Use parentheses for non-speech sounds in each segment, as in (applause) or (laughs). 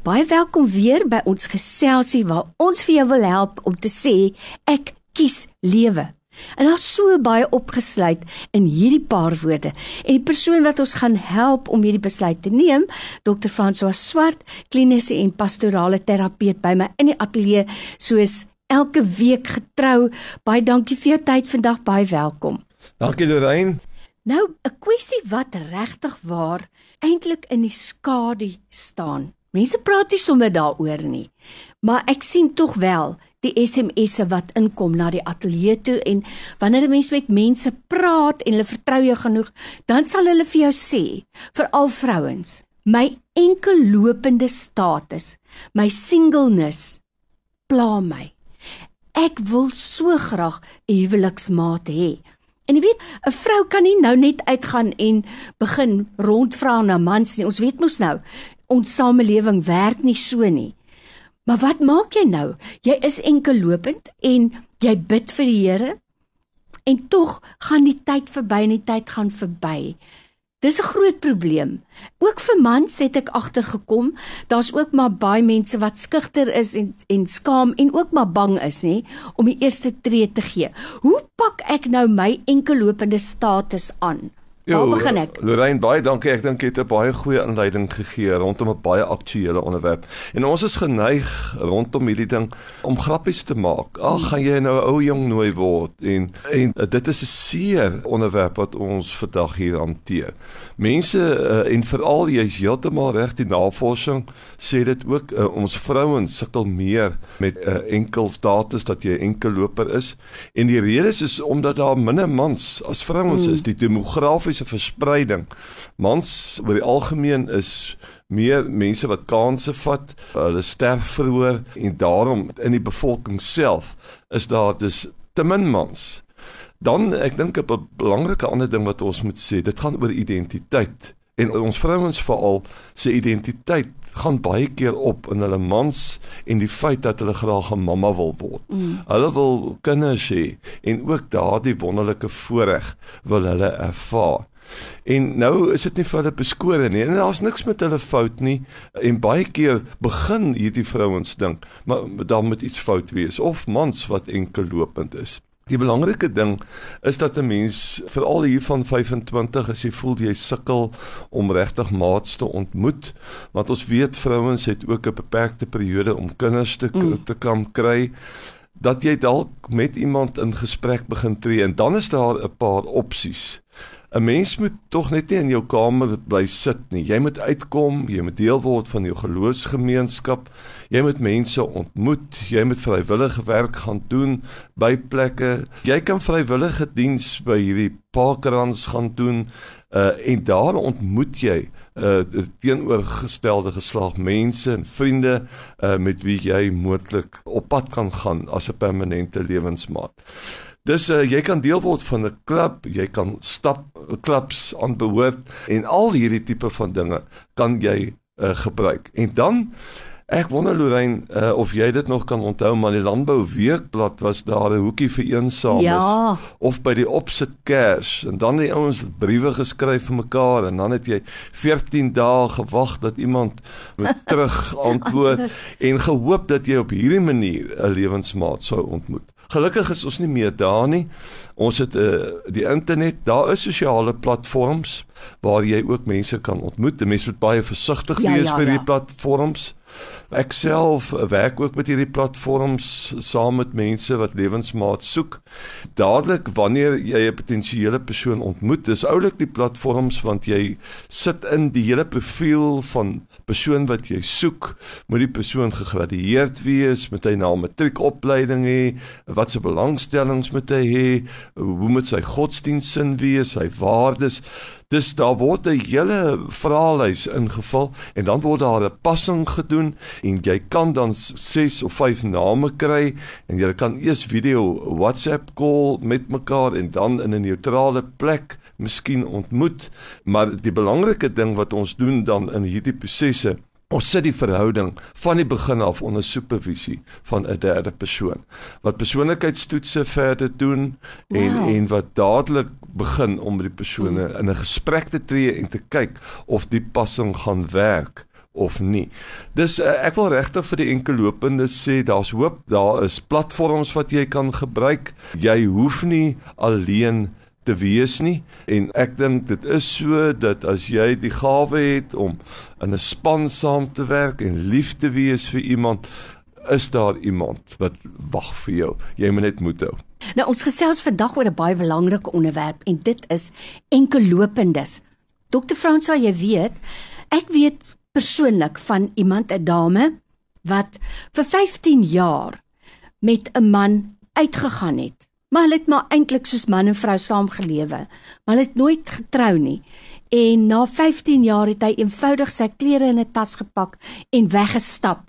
Baie welkom weer by ons geselsie waar ons vir jou wil help om te sê ek kies lewe. En daar's so baie opgesluit in hierdie paar woorde. En die persoon wat ons gaan help om hierdie besluit te neem, Dr. François Swart, kliniese en pastorale terapeut by my in die ateljee soos elke week getrou. Baie dankie vir jou tyd vandag, baie welkom. Dankie Lorraine. Nou 'n kwessie wat regtig waar eintlik in die skadu staan. Mense praat nie sommer daaroor nie. Maar ek sien tog wel die SMS'e wat inkom na die ateljee toe en wanneer 'n mens met mense praat en hulle vertrou jou genoeg, dan sal hulle vir jou sê, veral vrouens, my enkel lopende status, my singleness pla my. Ek wil so graag 'n huweliksmaat hê. En jy weet, 'n vrou kan nie nou net uitgaan en begin rondvra na mans nie. Ons weet mos nou, ons samelewing werk nie so nie. Maar wat maak jy nou? Jy is enkel lopend en jy bid vir die Here en tog gaan die tyd verby en die tyd gaan verby. Dis 'n groot probleem. Ook vir mans het ek agtergekom, daar's ook maar baie mense wat skugter is en en skaam en ook maar bang is, nê, om die eerste tree te gee. Hoe pak ek nou my enkellopende status aan? Waar begin ek? Lorraine, baie dankie. Ek dink jy het 'n baie goeie inleiding gegee rondom 'n baie aktuële onderwerp. En ons is geneig rondom hierdie ding om grappies te maak. Ag, gaan jy nou ou jong nooi word en en dit is 'n seer onderwerp wat ons vandag hier hanteer. Mense uh, en veral jy's heeltemal reg die navorsing sê dit ook uh, ons vrouens sukkel meer met 'n uh, enkel status dat jy 'n enkel loper is. En die rede is, is omdat daar minder mans as vrouens is. Die demografiese se verspreiding. Mans oor die algemeen is meer mense wat kansse vat, hulle sterf vroeër en daarom in die bevolking self is daar dus te min mans. Dan ek dink 'n belangrike ander ding wat ons moet sê, dit gaan oor identiteit en ons vrouens veral se identiteit gaan baie keer op in hulle mans en die feit dat hulle graag 'n mamma wil word. Mm. Hulle wil kinders hê en ook daardie wonderlike voorreg wil hulle ervaar. En nou is dit nie vir hulle beskore nie. En daar's niks met hulle fout nie. En baie keer begin hierdie vrouens dink, maar daar moet iets fout wees of mans wat enkel lopend is. Die belangrike ding is dat 'n mens veral hier van 25 as jy voel jy sukkel om regtig maats te ontmoet, want ons weet vrouens het ook 'n beperkte periode om kinders te mm. te kan kry dat jy dalk met iemand in gesprek begin tree en dan is daar 'n paar opsies. 'n Mens moet tog net nie in jou kamer bly sit nie. Jy moet uitkom, jy moet deel word van jou geloofsgemeenskap. Jy moet mense ontmoet, jy moet vrywillige werk gaan doen by plekke. Jy kan vrywillige diens by hierdie parkrans gaan doen uh en daar ontmoet jy uh teenoorgestelde geslag mense en vriende uh met wie jy moontlik op pad kan gaan as 'n permanente lewensmaat. Dis uh, jy kan deel word van 'n klub, jy kan stap klubs aanbehoort en al hierdie tipe van dinge kan jy uh, gebruik. En dan ek wonder Lorraine uh, of jy dit nog kan onthou maar die landbou weekblad was daar 'n hoekie vir eensames ja. of by die opsit kers en dan die ouens briewe geskryf vir mekaar en dan het jy 14 dae gewag dat iemand moet (laughs) terug antwoord en gehoop dat jy op hierdie manier 'n lewensmaat sou ontmoet. Gelukkig is ons nie meer daar nie. Ons het uh, die internet, daar is sosiale platforms waar jy ook mense kan ontmoet. Mense moet baie versigtig ja, wees ja, vir ja. die platforms. Ek self werk ook met hierdie platforms saam met mense wat lewensmaat soek. Dadelik wanneer jy 'n potensiële persoon ontmoet, dis oulik die platforms want jy sit in die hele profiel van persoon wat jy soek. Moet die persoon gegradueerd wees, moet hy na 'n matriekopleiding hê, wat se belangstellings moet hy hê, hoe moet sy godsdienstsin wees, sy waardes. Dis daar word 'n hele vraelys ingevul en dan word daar 'n passing gedoen en jy kan dan 6 of 5 name kry en jy kan eers video WhatsApp call met mekaar en dan in 'n neutrale plek miskien ontmoet maar die belangrike ding wat ons doen dan in hierdie prosesse Ons sit die verhouding van die begin af onder supervisie van 'n derde persoon wat persoonlikheidstoetse verder doen en wow. en wat dadelik begin om met die persone in 'n gesprek te tree en te kyk of die passing gaan werk of nie. Dis uh, ek wil regtig vir die enkelopendes sê daar's hoop, daar is platforms wat jy kan gebruik. Jy hoef nie alleen te wees nie en ek dink dit is so dat as jy die gawe het om in 'n span saam te werk en lief te wees vir iemand is daar iemand wat wag vir jou jy moet net moed hou nou ons gesels vandag oor 'n baie belangrike onderwerp en dit is enkellopendes dokter Fransa jy weet ek weet persoonlik van iemand 'n dame wat vir 15 jaar met 'n man uitgegaan het Maar hulle het maar eintlik soos man en vrou saamgelewe. Maar hulle het nooit getrou nie. En na 15 jaar het hy eenvoudig sy klere in 'n tas gepak en weggestap.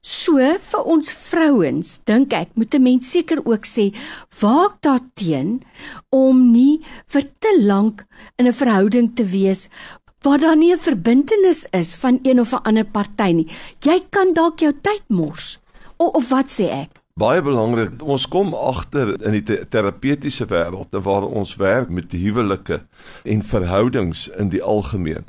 So vir ons vrouens, dink ek, moet 'n mens seker ook sê, waak daarteen om nie vir te lank in 'n verhouding te wees waar daar nie 'n verbintenis is van een of 'n ander party nie. Jy kan dalk jou tyd mors. O, of wat sê ek? Baie belangrik, ons kom agter in die terapeutiese wêreld waar ons werk met huwelike en verhoudings in die algemeen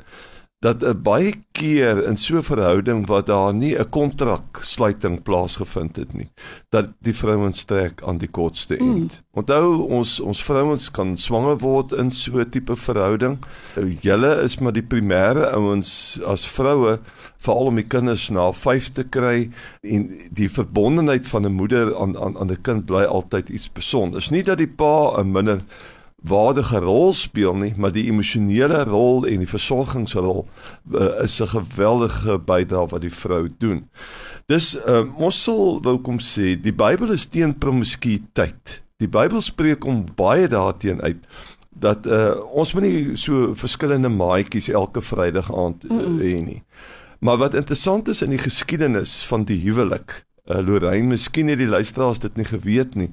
dat 'n baie keer in so 'n verhouding wat daar nie 'n kontraksluiting plaasgevind het nie, dat die vrouens trek aan die kortste mm. eind. Mm. Onthou ons ons vrouens kan swanger word in so 'n tipe verhouding. Julle is maar die primêre ouens as vroue veral om die kinders na 5 te kry en die verbondenheid van 'n moeder aan aan aan 'n kind bly altyd iets spesiaals. Nie dat die pa 'n minder waardige rol speel nie, maar die emosionele rol en die versorgingsrol uh, is 'n geweldige bydrae wat die vrou doen. Dis uh, ons sal wou kom sê, die Bybel is teen promiskuïteit. Die Bybel spreek om baie daarteen uit dat uh, ons moet nie so verskillende maatjies elke Vrydag aand uh, hê nie. Maar wat interessant is in die geskiedenis van die huwelik uh, Lorraine, miskien het die luisteraars dit nie geweet nie.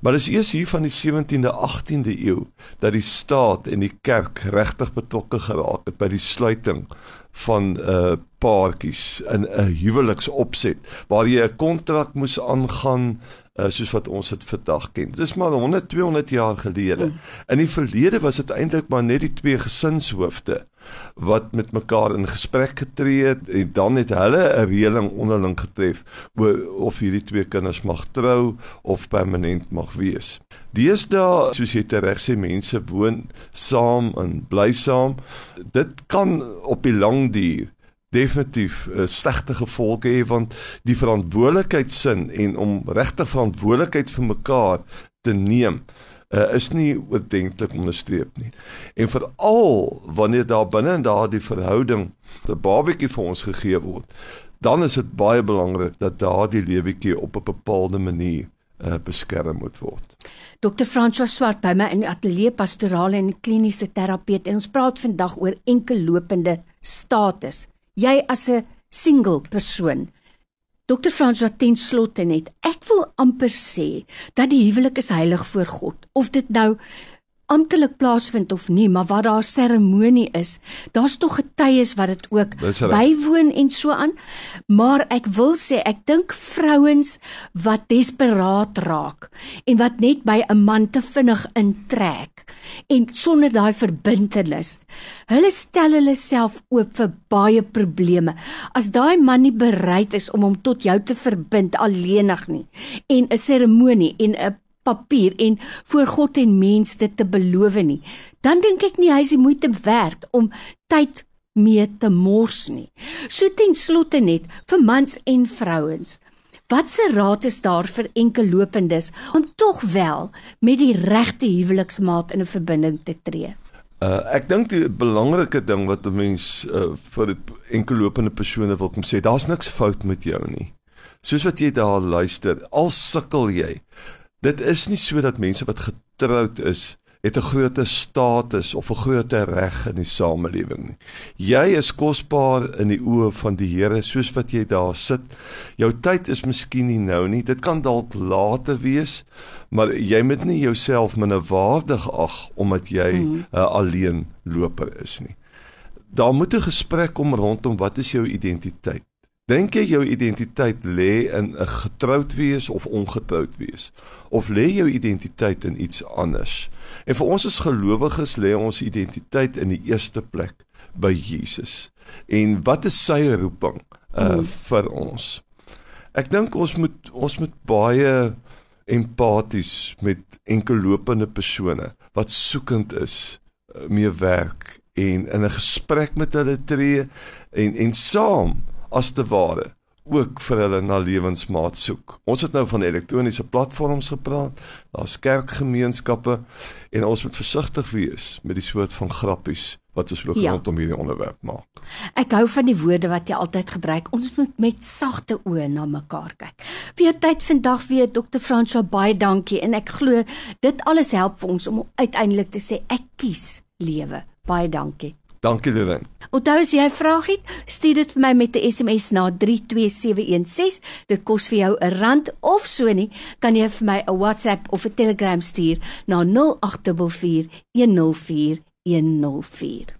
Maar dis eers hier van die 17de, 18de eeu dat die staat en die kerk regtig betrokke geraak het by die sluiting van uh, paartjies in 'n huweliksopset waar jy 'n kontrak moes aangaan uh, soos wat ons dit vandag ken. Dis maar 100 200 jaar gelede. Mm. In die verlede was dit eintlik maar net die twee gesinshoofde wat met mekaar in gesprek getree het en dan het hulle 'n reëling onderling getref oor of hierdie twee kinders mag trou of permanent mag wees. Deesdae, soos jy reg sê, mense woon saam en bly saam. Dit kan op die lang duur definitief 'n uh, slegte gevolge hê want die verantwoordelikheidsin en om regtig verantwoordelikheid vir mekaar te neem uh, is nie oordenklik onderstreep nie. En veral wanneer daar binne in daardie verhouding 'n babatjie vir ons gegee word, dan is dit baie belangrik dat daardie lewetjie op 'n bepaalde manier uh, beskerm moet word. Dr. François Swart by my in die ateljee pastorale en kliniese terapeut en ons praat vandag oor enkel lopende status jy as 'n single persoon. Dr. Frans wat ten slotte net, ek wil amper sê dat die huwelik is heilig voor God. Of dit nou amptelik plaasvind of nie, maar wat daar seremonie is, daar's tog getuies wat dit ook bywoon en so aan. Maar ek wil sê ek dink vrouens wat desperaat raak en wat net by 'n man te vinnig intrek en sonder daai verbintenis. Hulle stel hulle self oop vir baie probleme. As daai man nie bereid is om hom tot jou te verbind alleenig nie en 'n seremonie en 'n papier en voor God en mens dit te beloof nie, dan dink ek nie hy is die moeite werd om tyd mee te mors nie. So ten slotte net vir mans en vrouens. Watse raad is daar vir enkellopendes om tog wel met die regte huweliksmaat in 'n verbinding te tree? Uh, ek dink die belangrike ding wat 'n mens uh, vir enkellopende persone wil kom sê, daar's niks fout met jou nie. Soos wat jy daar luister, al sukkel jy, Dit is nie so dat mense wat getroud is, het 'n groot status of 'n groot reg in die samelewing nie. Jy is kosbaar in die oë van die Here soos wat jy daar sit. Jou tyd is miskien nie nou nie. Dit kan dalk later wees, maar jy moet nie jouself minderwaardig ag omdat jy 'n mm. uh, alleen loper is nie. Daar moet 'n gesprek kom rondom wat is jou identiteit? Dink jy jou identiteit lê in 'n getroud wees of ongetroud wees? Of lê jou identiteit in iets anders? En vir ons as gelowiges lê ons identiteit in die eerste plek by Jesus. En wat is sy roeping uh mm. vir ons? Ek dink ons moet ons moet baie empaties met enkellopende persone wat soekend is uh, mee werk en in 'n gesprek met hulle tree en en saam as te ware ook vir hulle na lewensmaat soek. Ons het nou van elektroniese platforms gepraat, daar's kerkgemeenskappe en ons moet versigtig wees met die soort van grappies wat ons ook ja. rondom hierdie onderwerp maak. Ek hou van die woorde wat jy altyd gebruik. Ons moet met sagte oë na mekaar kyk. Vir jou tyd vandag weer Dr. François baie dankie en ek glo dit alles help vir ons om uiteindelik te sê ek kies lewe. Baie dankie. Dankie Lewin. Onthou as jy 'n vraag het, stuur dit vir my met 'n SMS na 32716. Dit kos vir jou 'n rand of so nie, kan jy vir my 'n WhatsApp of 'n Telegram stuur na 0824104104.